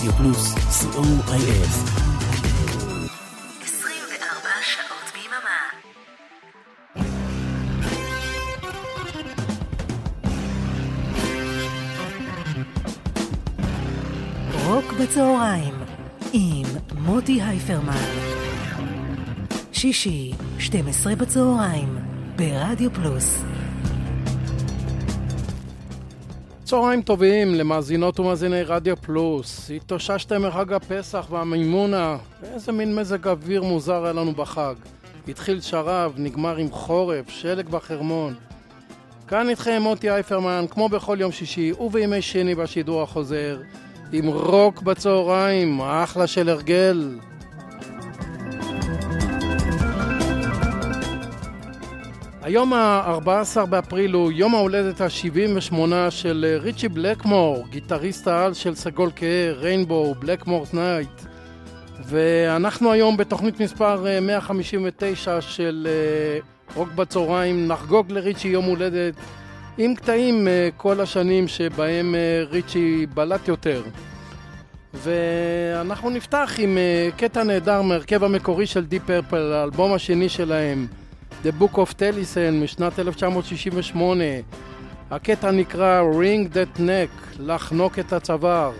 רדיו פלוס, co.il. 24 שעות ביממה. רוק בצהריים עם מוטי הייפרמן. שישי, 12 בצהריים, ברדיו פלוס. צהריים טובים למאזינות ומאזיני רדיו פלוס. התאוששתם מחג הפסח והמימונה. איזה מין מזג אוויר מוזר היה לנו בחג. התחיל שרב, נגמר עם חורף, שלג בחרמון. כאן איתכם מוטי אייפרמן, כמו בכל יום שישי ובימי שני בשידור החוזר, עם רוק בצהריים, אחלה של הרגל. היום ה-14 באפריל הוא יום ההולדת ה-78 של אה, ריצ'י בלקמור, גיטריסט העל של סגול כהה, ריינבו, בלקמורס נייט. ואנחנו היום בתוכנית מספר 159 אה, של אה, רוק בצהריים נחגוג לריצ'י יום הולדת עם קטעים מכל השנים שבהם ריצ'י בלט יותר. ואנחנו נפתח עם קטע נהדר מהרכב המקורי של דיפ פרפל, האלבום השני שלהם. The Book of Tellison משנת 1968. הקטע נקרא Ring That Neck, לחנוק את הצוואר.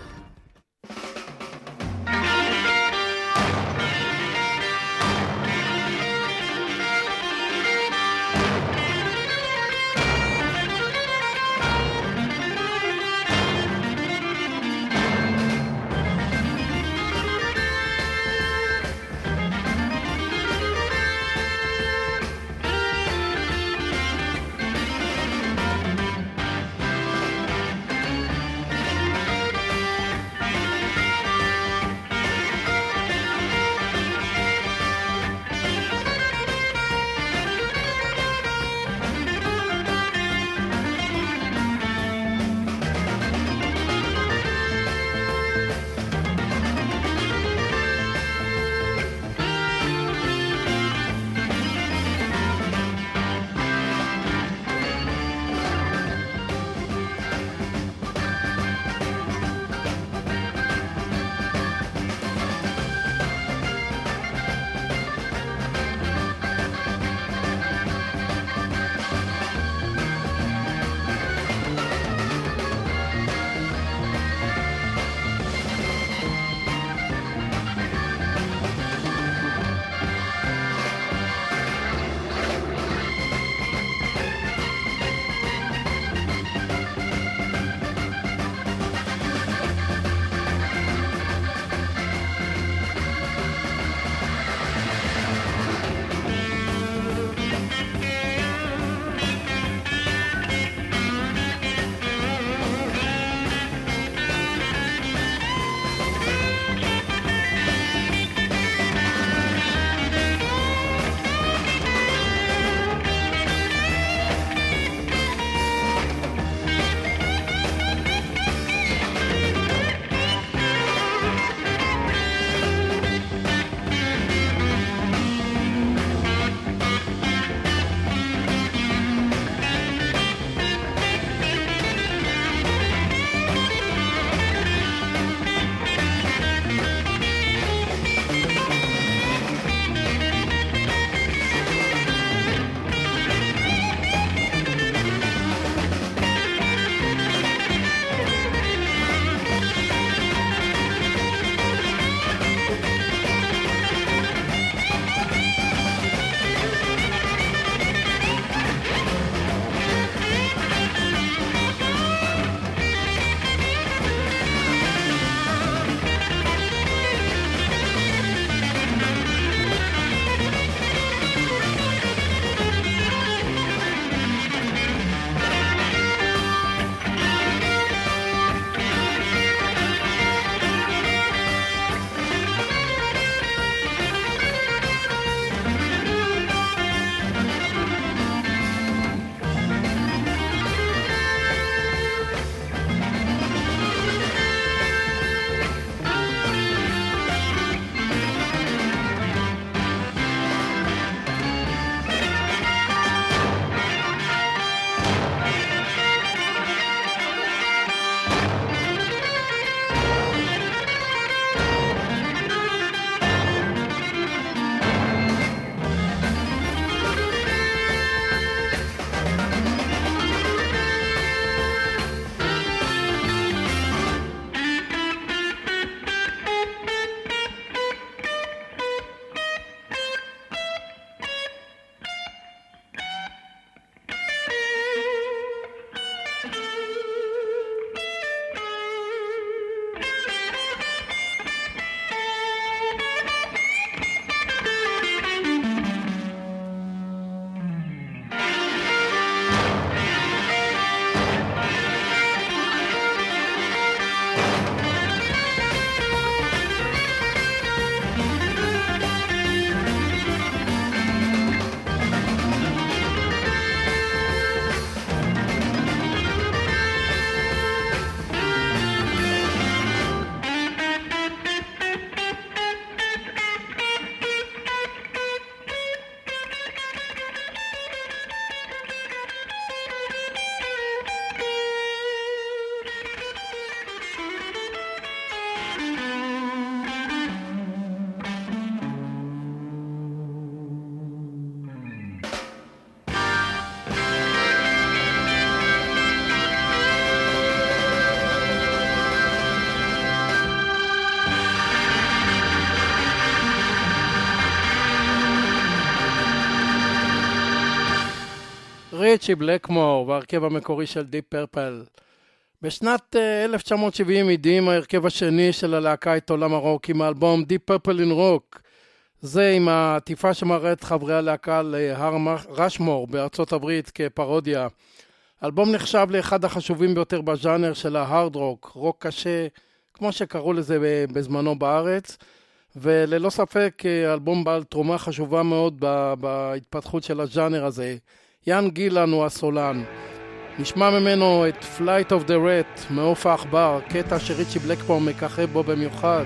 ריצ'י בלקמור והרכב המקורי של דיפ פרפל. בשנת 1970 אה, הדהים ההרכב השני של הלהקה את עולם הרוק עם האלבום Deep Purple in Rock. זה עם העטיפה שמראה את חברי הלהקה כהר ראשמור בארצות הברית כפרודיה. האלבום נחשב לאחד החשובים ביותר בז'אנר של ההארד רוק, רוק קשה, כמו שקראו לזה בזמנו בארץ. וללא ספק אה, אלבום בעל תרומה חשובה מאוד בהתפתחות של הז'אנר הזה. יאן גילן הוא הסולן. נשמע ממנו את Flight of the Rat מעוף העכבר, קטע שריצ'י בלקפור מככב בו במיוחד.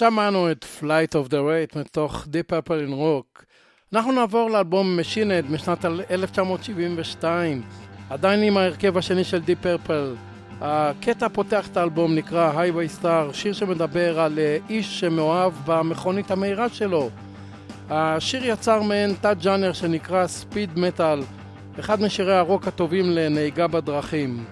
שמענו את Flight of the Rate מתוך Deep Purple in Rock. אנחנו נעבור לאלבום משינד משנת 1972, עדיין עם ההרכב השני של Deep Purple. הקטע פותח את האלבום נקרא Highway Star, שיר שמדבר על אה, איש שמאוהב במכונית המהירה שלו. השיר יצר מעין תת ג'אנר שנקרא ספיד מטאל, אחד משירי הרוק הטובים לנהיגה בדרכים.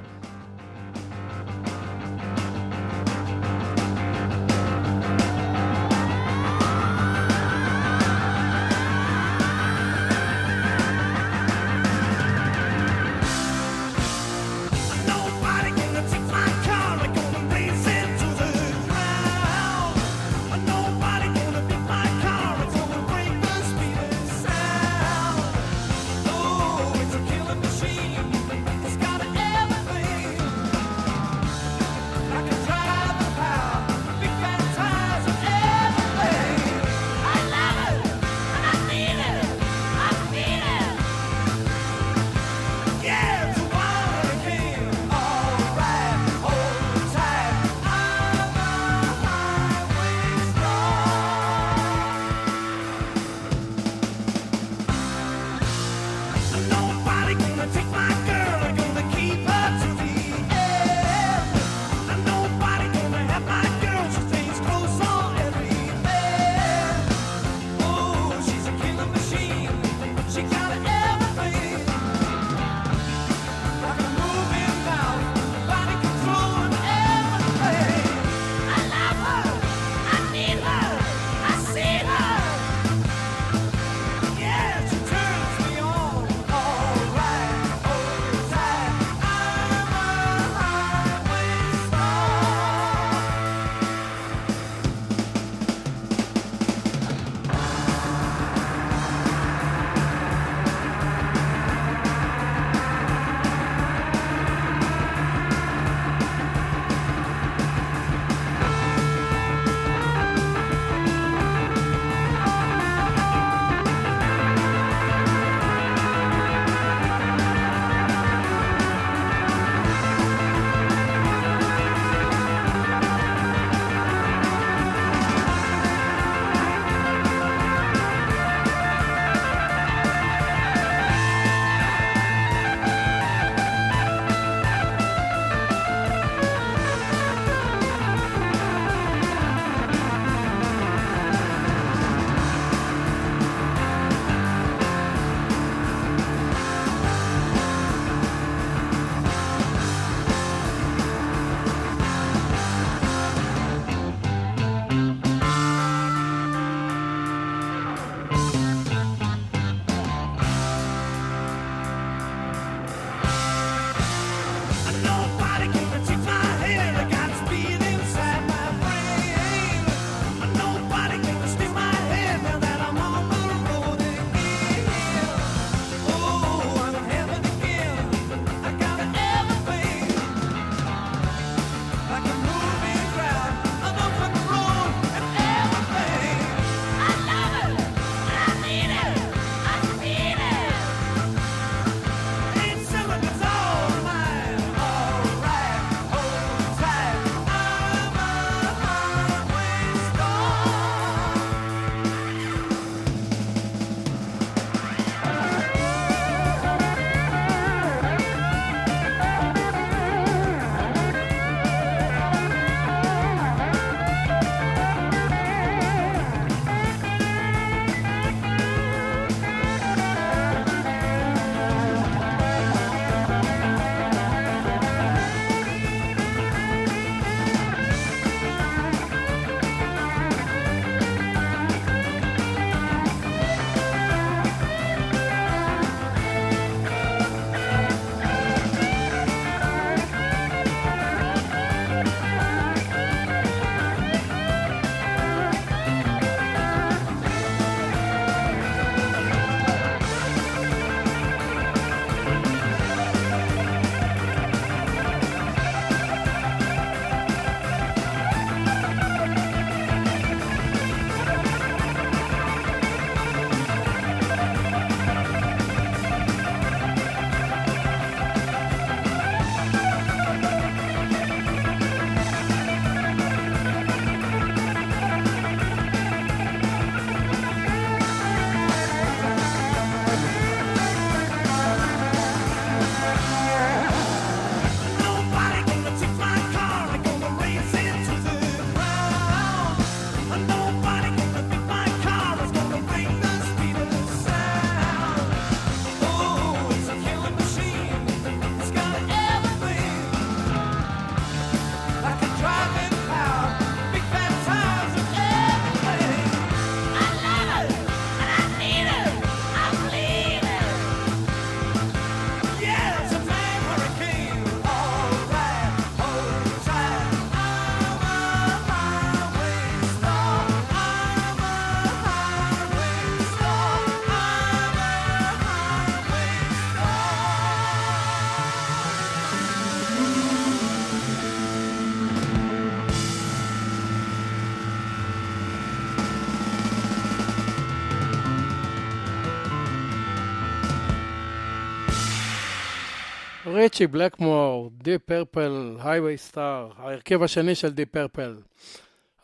ריצ'י בלקמור, דיפ פרפל, Highway Star, ההרכב השני של דיפ פרפל.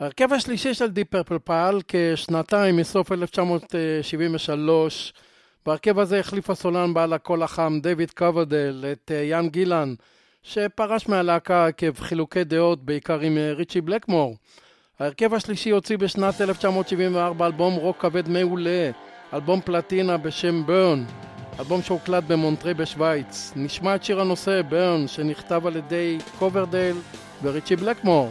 ההרכב השלישי של די פרפל פעל כשנתיים מסוף 1973. בהרכב הזה החליף הסולן בעל הקול החם דיוויד קוברדייל את אה, יאן גילן, שפרש מהלהקה עקב חילוקי דעות בעיקר עם אה, ריצ'י בלקמור. ההרכב השלישי הוציא בשנת 1974 אלבום רוק כבד מעולה, אלבום פלטינה בשם Burn, אלבום שהוקלט במונטרה בשוויץ. נשמע את שיר הנושא Burn, שנכתב על ידי קוברדייל וריצ'י בלקמור.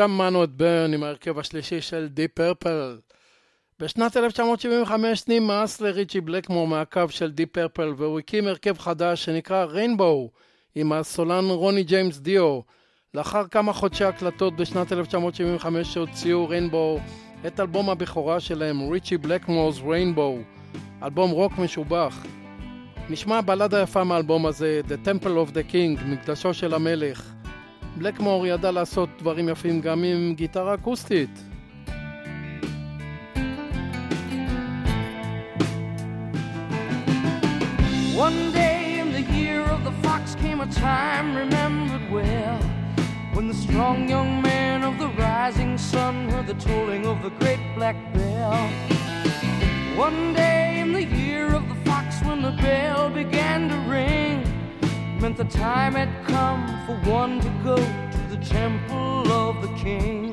שמענו את Burn עם ההרכב השלישי של דיפ פרפל. בשנת 1975 נמאס לריצ'י בלקמור מהקו של דיפ פרפל והוא הקים הרכב חדש שנקרא ריינבו עם הסולן רוני ג'יימס דיו. לאחר כמה חודשי הקלטות בשנת 1975 שהוציאו ריינבו את אלבום הבכורה שלהם, Ritchie Blackmore's Rainbow, אלבום רוק משובח. נשמע בלדה יפה מהאלבום הזה, The Temple of the King, מקדשו של המלך. בלקמור ידע לעשות דברים יפים גם עם גיטרה אקוסטית. One day in the year of the fox came a time remembered well when the strong young man of the rising sun heard the tolling of the great black bell. One day in the year of the fox when the bell began to ring meant the time had come for one to go to the temple of the king.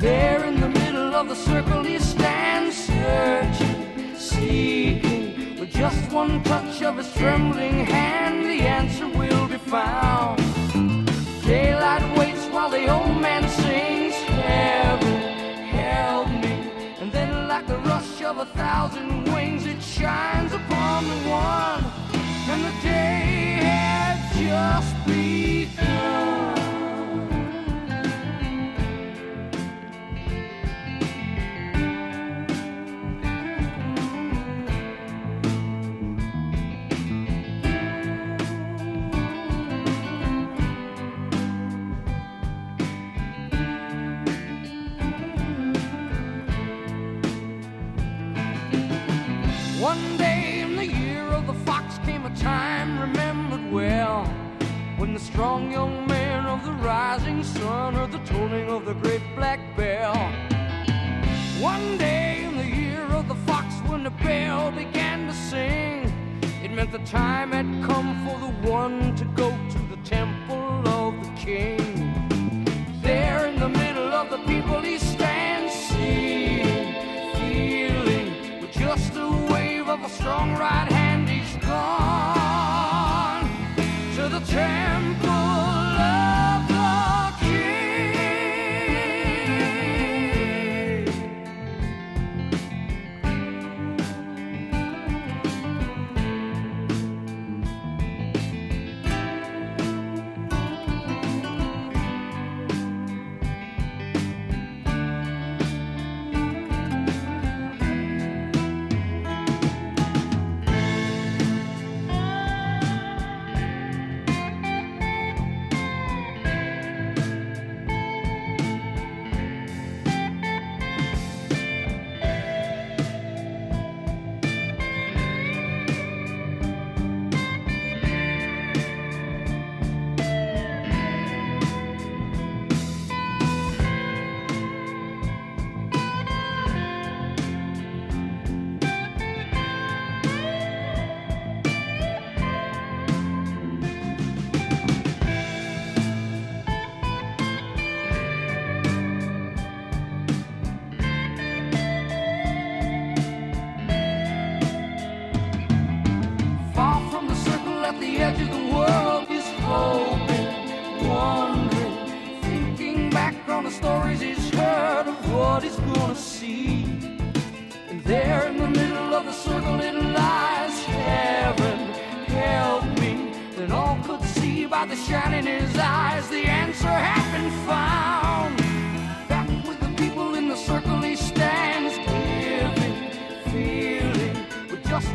There in the middle of the circle he stands searching, seeking. With just one touch of his trembling hand, the answer will be found. Daylight waits while the old man sings, Heaven, help me. And then, like the rush of a thousand wings, it shines upon the one, and the day just begun. Rising sun heard the tolling of the great black bell. One day in the year of the fox when the bell began to sing, it meant the time had come for the one to go to the temple of the king. There in the middle of the people he stands, seeing, feeling, with just a wave of a strong right hand, he's gone to the temple at the edge of the world, he's hoping, wondering, thinking back on the stories he's heard of what he's gonna see. And there in the middle of the circle it lies, heaven, help me. Then all could see by the shine in his eyes, the answer had been found. Back with the people in the circle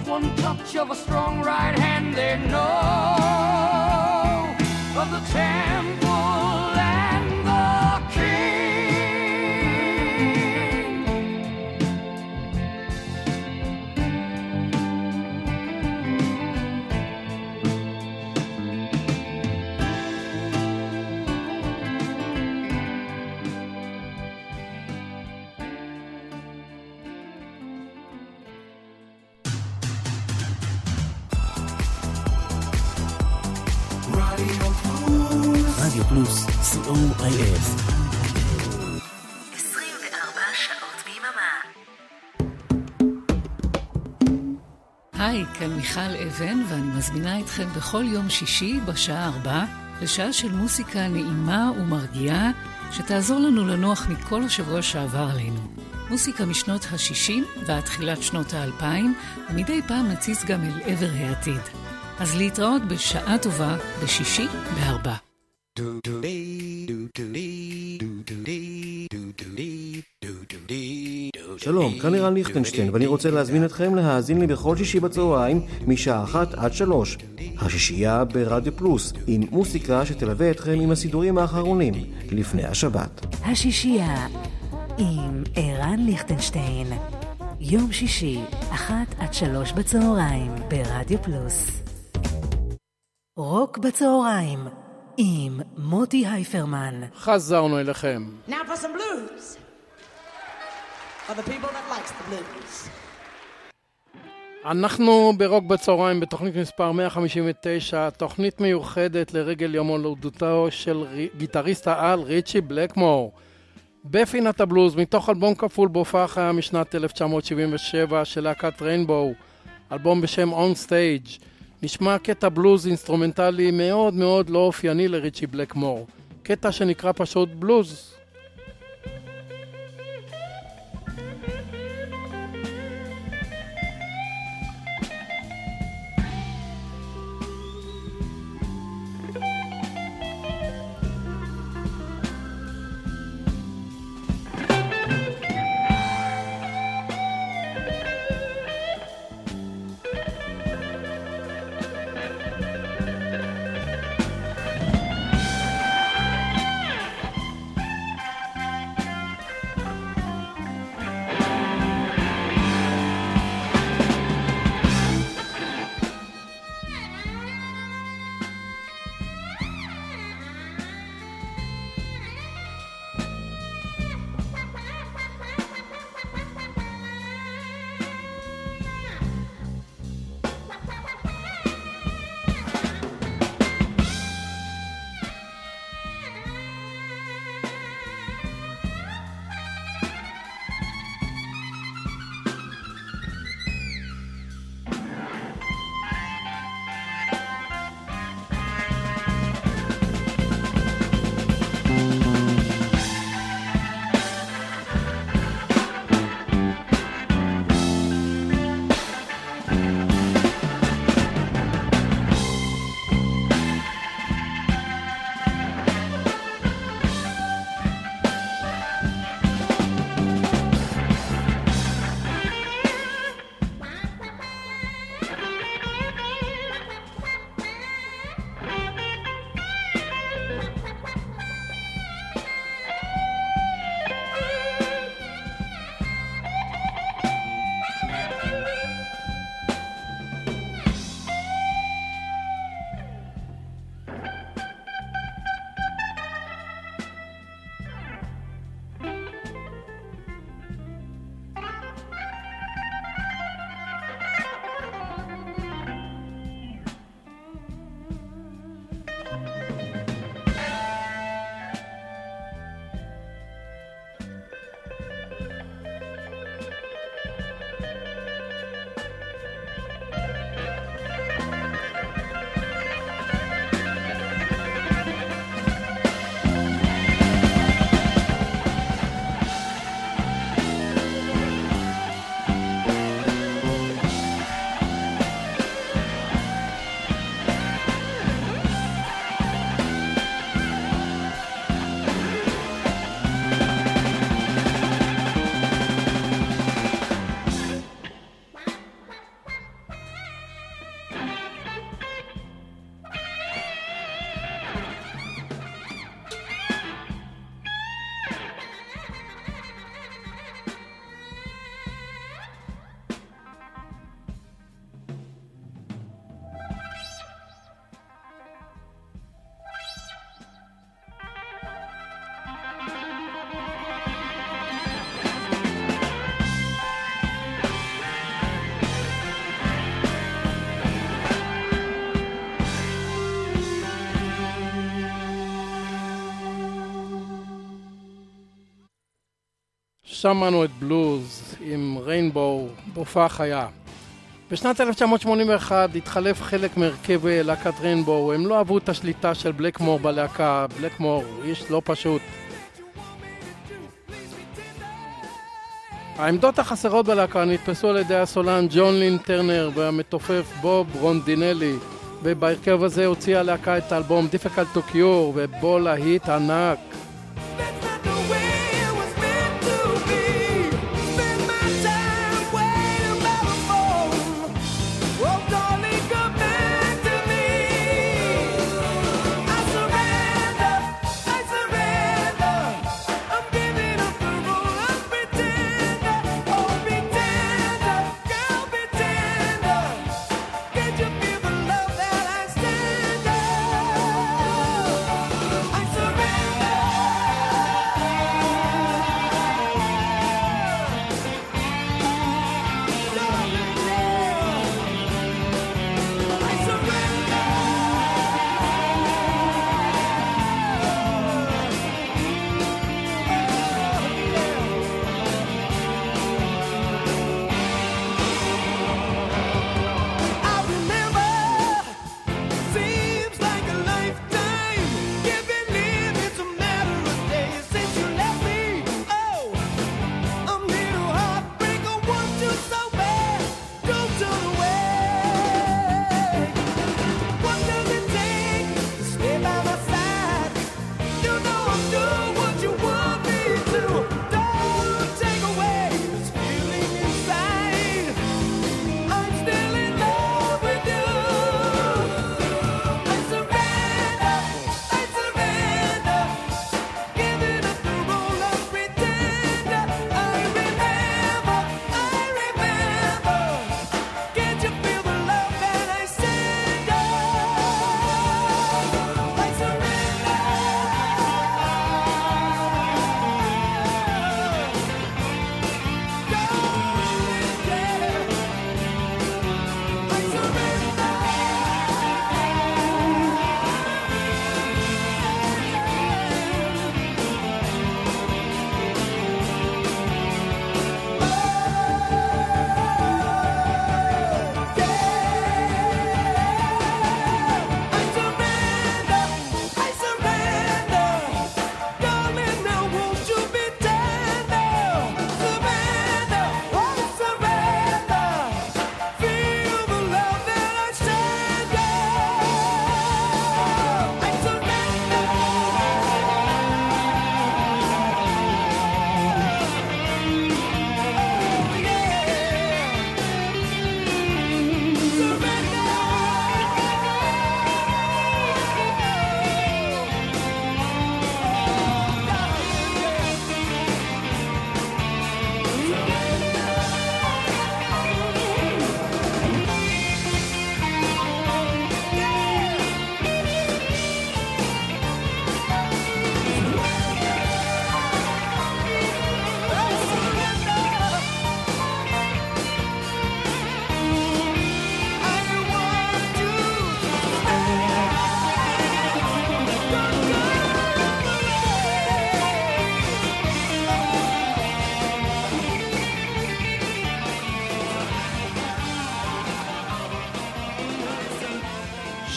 one touch of a strong right hand, they know of the temple פלוס, co.il. 24 שעות ביממה. היי, כאן מיכל אבן, ואני מזמינה אתכם בכל יום שישי בשעה ארבע לשעה של מוסיקה נעימה ומרגיעה שתעזור לנו לנוח מכל השבוע שעבר עלינו. מוסיקה משנות ה-60 ועד תחילת שנות ה-2000, ומדי פעם נציץ גם אל עבר העתיד. אז להתראות בשעה טובה בשישי בארבע. שלום, כאן לירן ליכטנשטיין, ואני רוצה להזמין אתכם להאזין לי בכל שישי בצהריים, משעה אחת עד שלוש. השישייה ברדיו פלוס, עם מוסיקה שתלווה אתכם עם הסידורים האחרונים, לפני השבת. השישייה עם ערן ליכטנשטיין. יום שישי, אחת עד שלוש בצהריים, ברדיו פלוס. רוק בצהריים, עם מוטי הייפרמן. חזרנו אליכם. Now for some blues. For the people that likes the blues. אנחנו ברוק בצהריים בתוכנית מספר 159, תוכנית מיוחדת לרגל יום הולדותו של גיטריסט העל ריצ'י בלקמור. בפינת הבלוז, מתוך אלבום כפול בהופעה חיה משנת 1977 של להקת ריינבו, אלבום בשם On Stage. נשמע קטע בלוז אינסטרומנטלי מאוד מאוד לא אופייני לריצ'י בלקמור. קטע שנקרא פשוט בלוז. שמענו את בלוז עם ריינבואו בהופעה חיה. בשנת 1981 התחלף חלק מהרכב להקת ריינבואו, הם לא אהבו את השליטה של בלקמור בלהקה, בלקמור איש לא פשוט. העמדות החסרות בלהקה נתפסו על ידי הסולן ג'ון לין טרנר והמתופף בוב רונדינלי ובהרכב הזה הוציאה הלהקה את האלבום Difficult to Cure ובו להיט ענק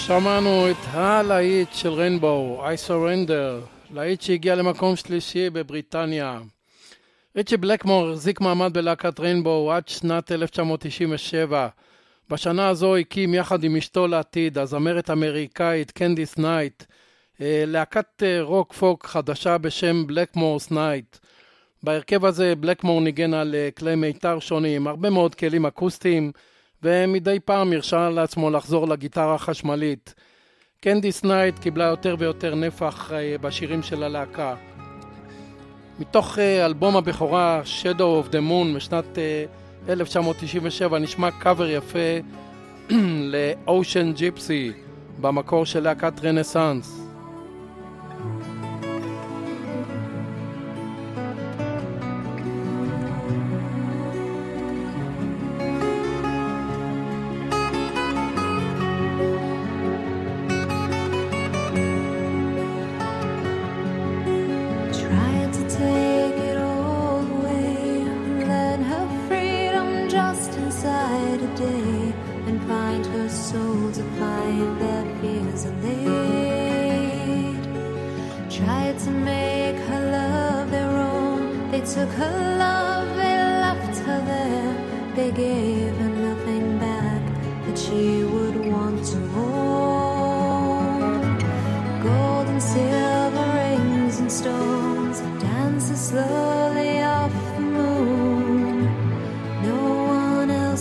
שמענו את הלהיט של ריינבו, I Surrender, להיט שהגיע למקום שלישי בבריטניה. ריצ'י בלקמור החזיק מעמד בלהקת ריינבו עד שנת 1997. בשנה הזו הקים יחד עם אשתו לעתיד, הזמרת האמריקאית קנדיס נייט, אה, להקת אה, רוק פולק חדשה בשם בלקמורס נייט. בהרכב הזה בלקמור ניגן על אה, כלי מיתר שונים, הרבה מאוד כלים אקוסטיים, ומדי פעם הרשה לעצמו לחזור לגיטרה החשמלית. קנדיס נייט קיבלה יותר ויותר נפח אה, בשירים של הלהקה. מתוך אה, אלבום הבכורה Shadow of the Moon משנת 1997 אה, נשמע קאבר יפה ל-Ocean Gypsy במקור של להקת רנסאנס.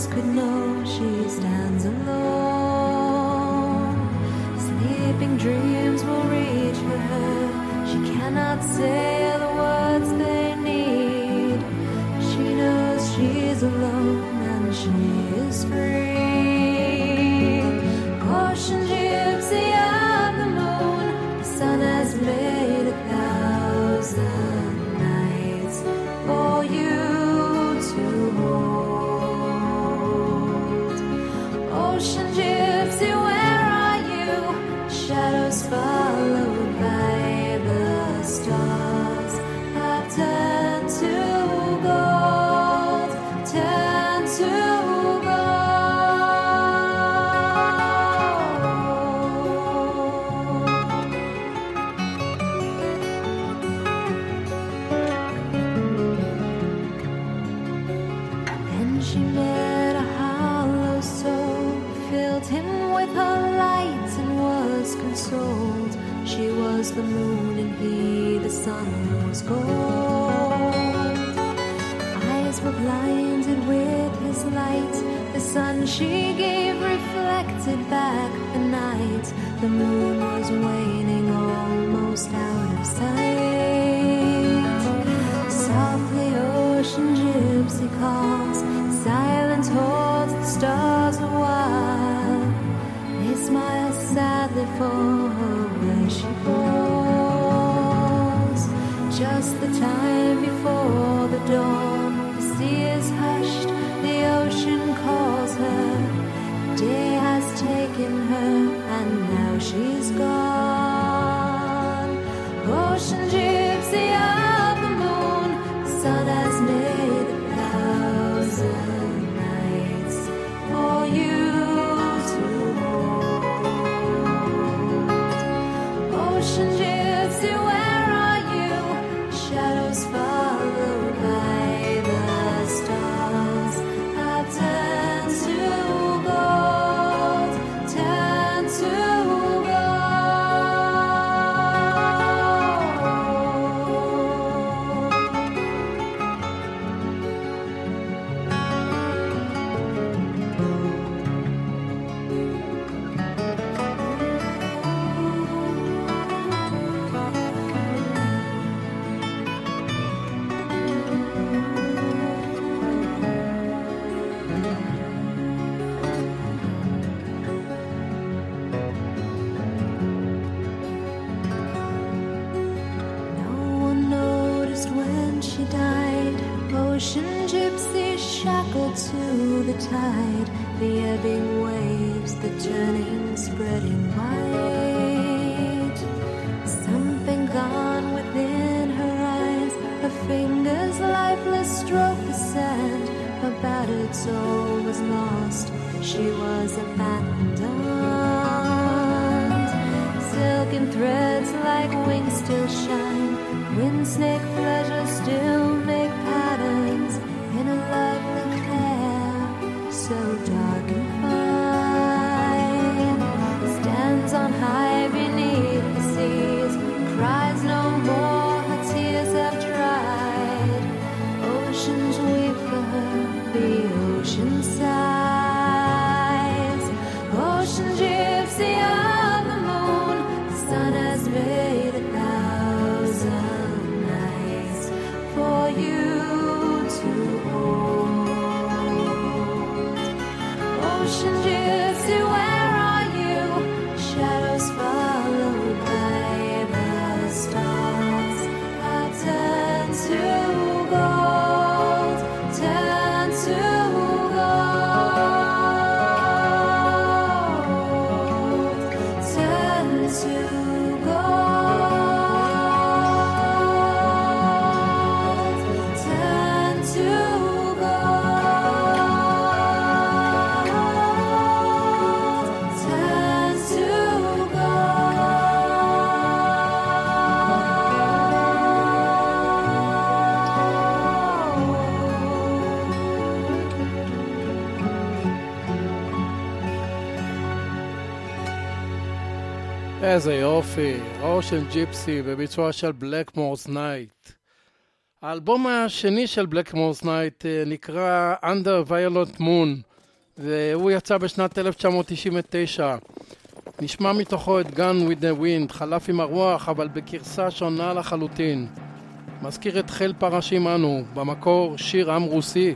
could know she stands alone. Sleeping dreams will reach for her, she cannot say. saw that איזה יופי, Ocean Gypsy בביצוע של בלקמורס נייט. האלבום השני של בלקמורס נייט נקרא Under Violet Moon והוא יצא בשנת 1999. נשמע מתוכו את Gun with the Wind, חלף עם הרוח אבל בגרסה שונה לחלוטין. מזכיר את חיל פרשים אנו, במקור שיר עם רוסי.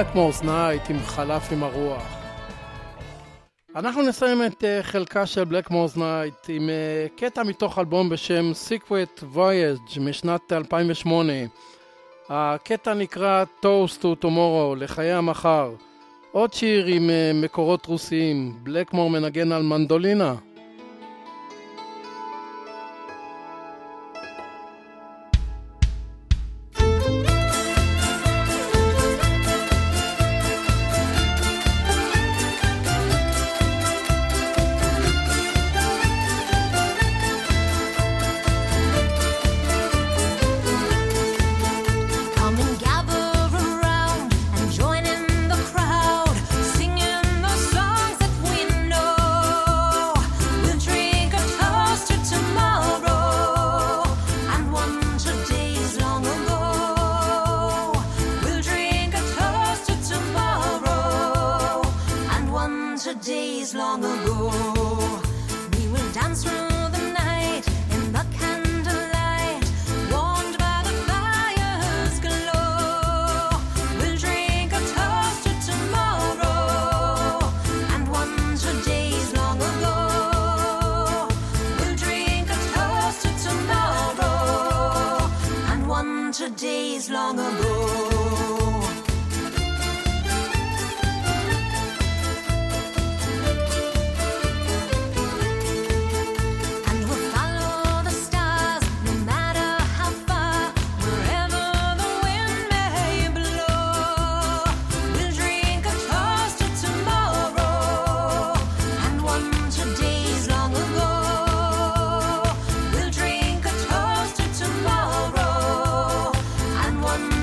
בלקמורס נייט עם חלף עם הרוח. אנחנו נסיים את uh, חלקה של בלקמורס נייט עם uh, קטע מתוך אלבום בשם Secret Voyage משנת 2008. הקטע נקרא Toast to Tomorrow, לחיי המחר. עוד שיר עם uh, מקורות רוסיים, בלקמור מנגן על מנדולינה.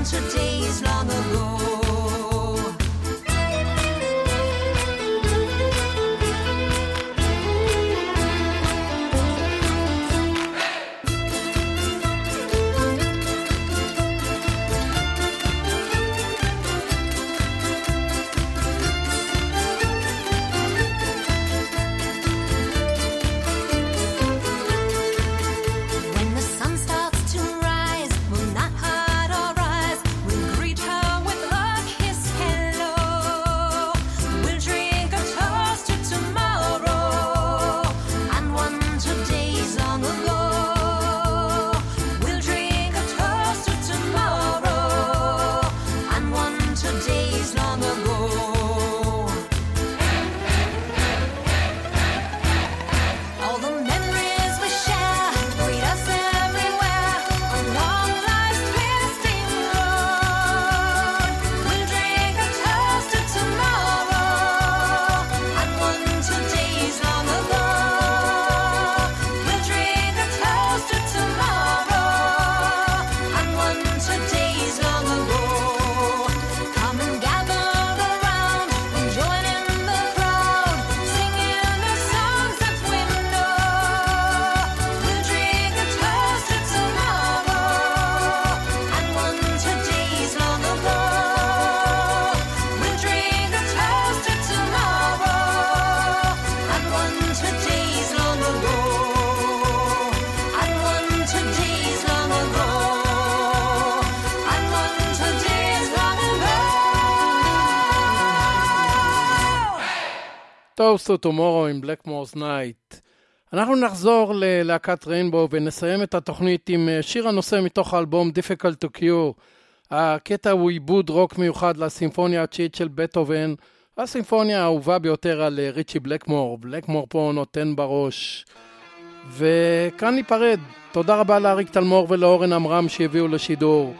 today is long Toast to Tomorrow עם Blackmore's Night. אנחנו נחזור ללהקת ריינבו ונסיים את התוכנית עם אה, שיר הנושא מתוך האלבום Difficult to Cure. הקטע הוא עיבוד רוק מיוחד לסימפוניה התשיעית של בטהובן, הסימפוניה האהובה ביותר על אה, ריצ'י בלקמור. בלקמור פה נותן בראש. וכאן ניפרד. תודה רבה לאריק תלמור ולאורן עמרם שהביאו לשידור.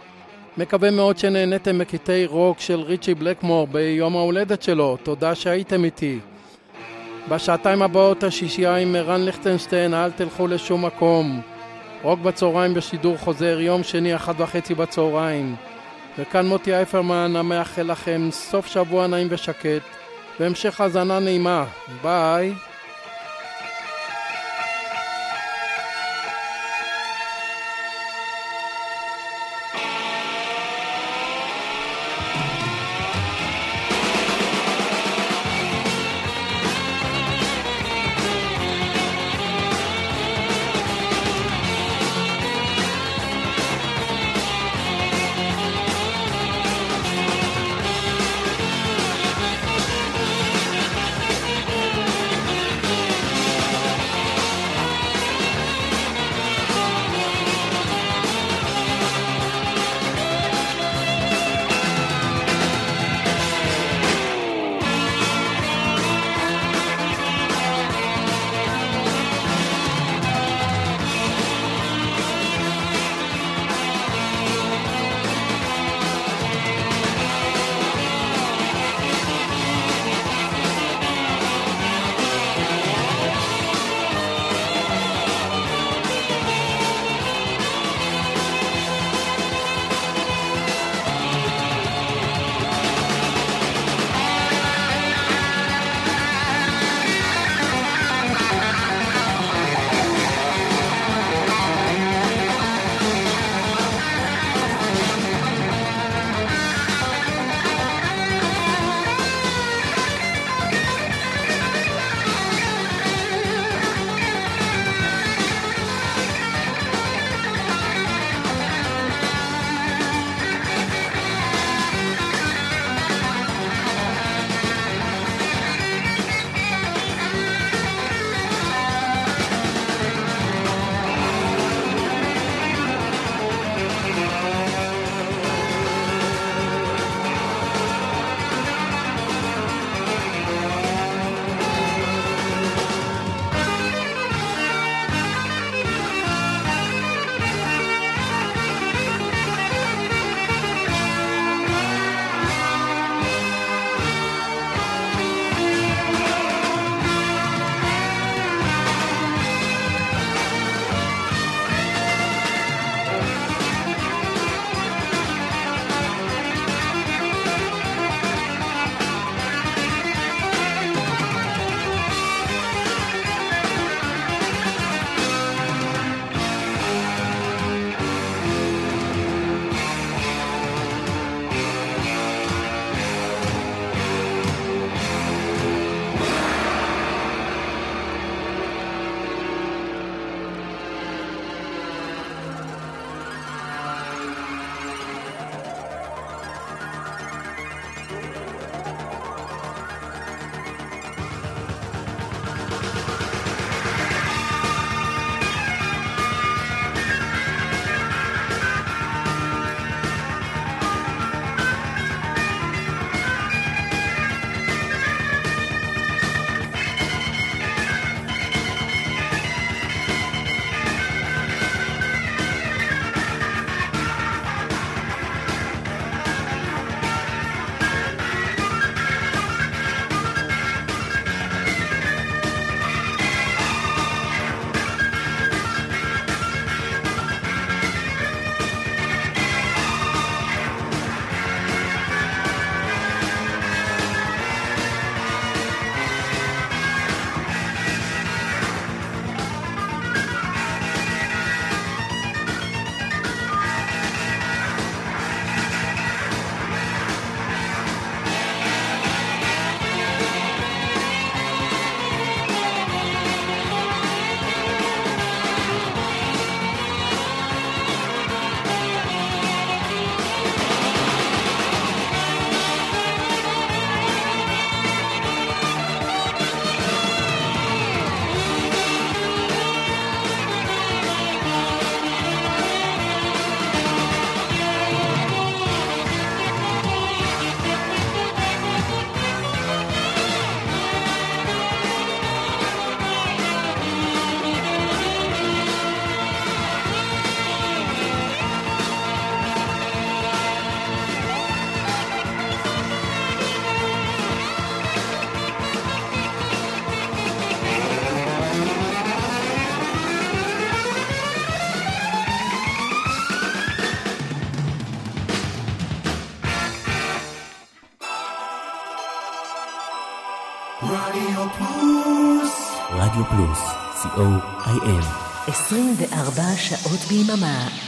מקווה מאוד שנהניתם מקטעי רוק של ריצ'י בלקמור ביום ההולדת שלו. תודה שהייתם איתי. בשעתיים הבאות השישייה עם ערן ליכטנשטיין, אל תלכו לשום מקום. רוק בצהריים בשידור חוזר, יום שני, אחת וחצי בצהריים. וכאן מוטי אייפרמן, המאחל לכם סוף שבוע נעים ושקט, והמשך האזנה נעימה. ביי. co.il. 24 שעות ביממה.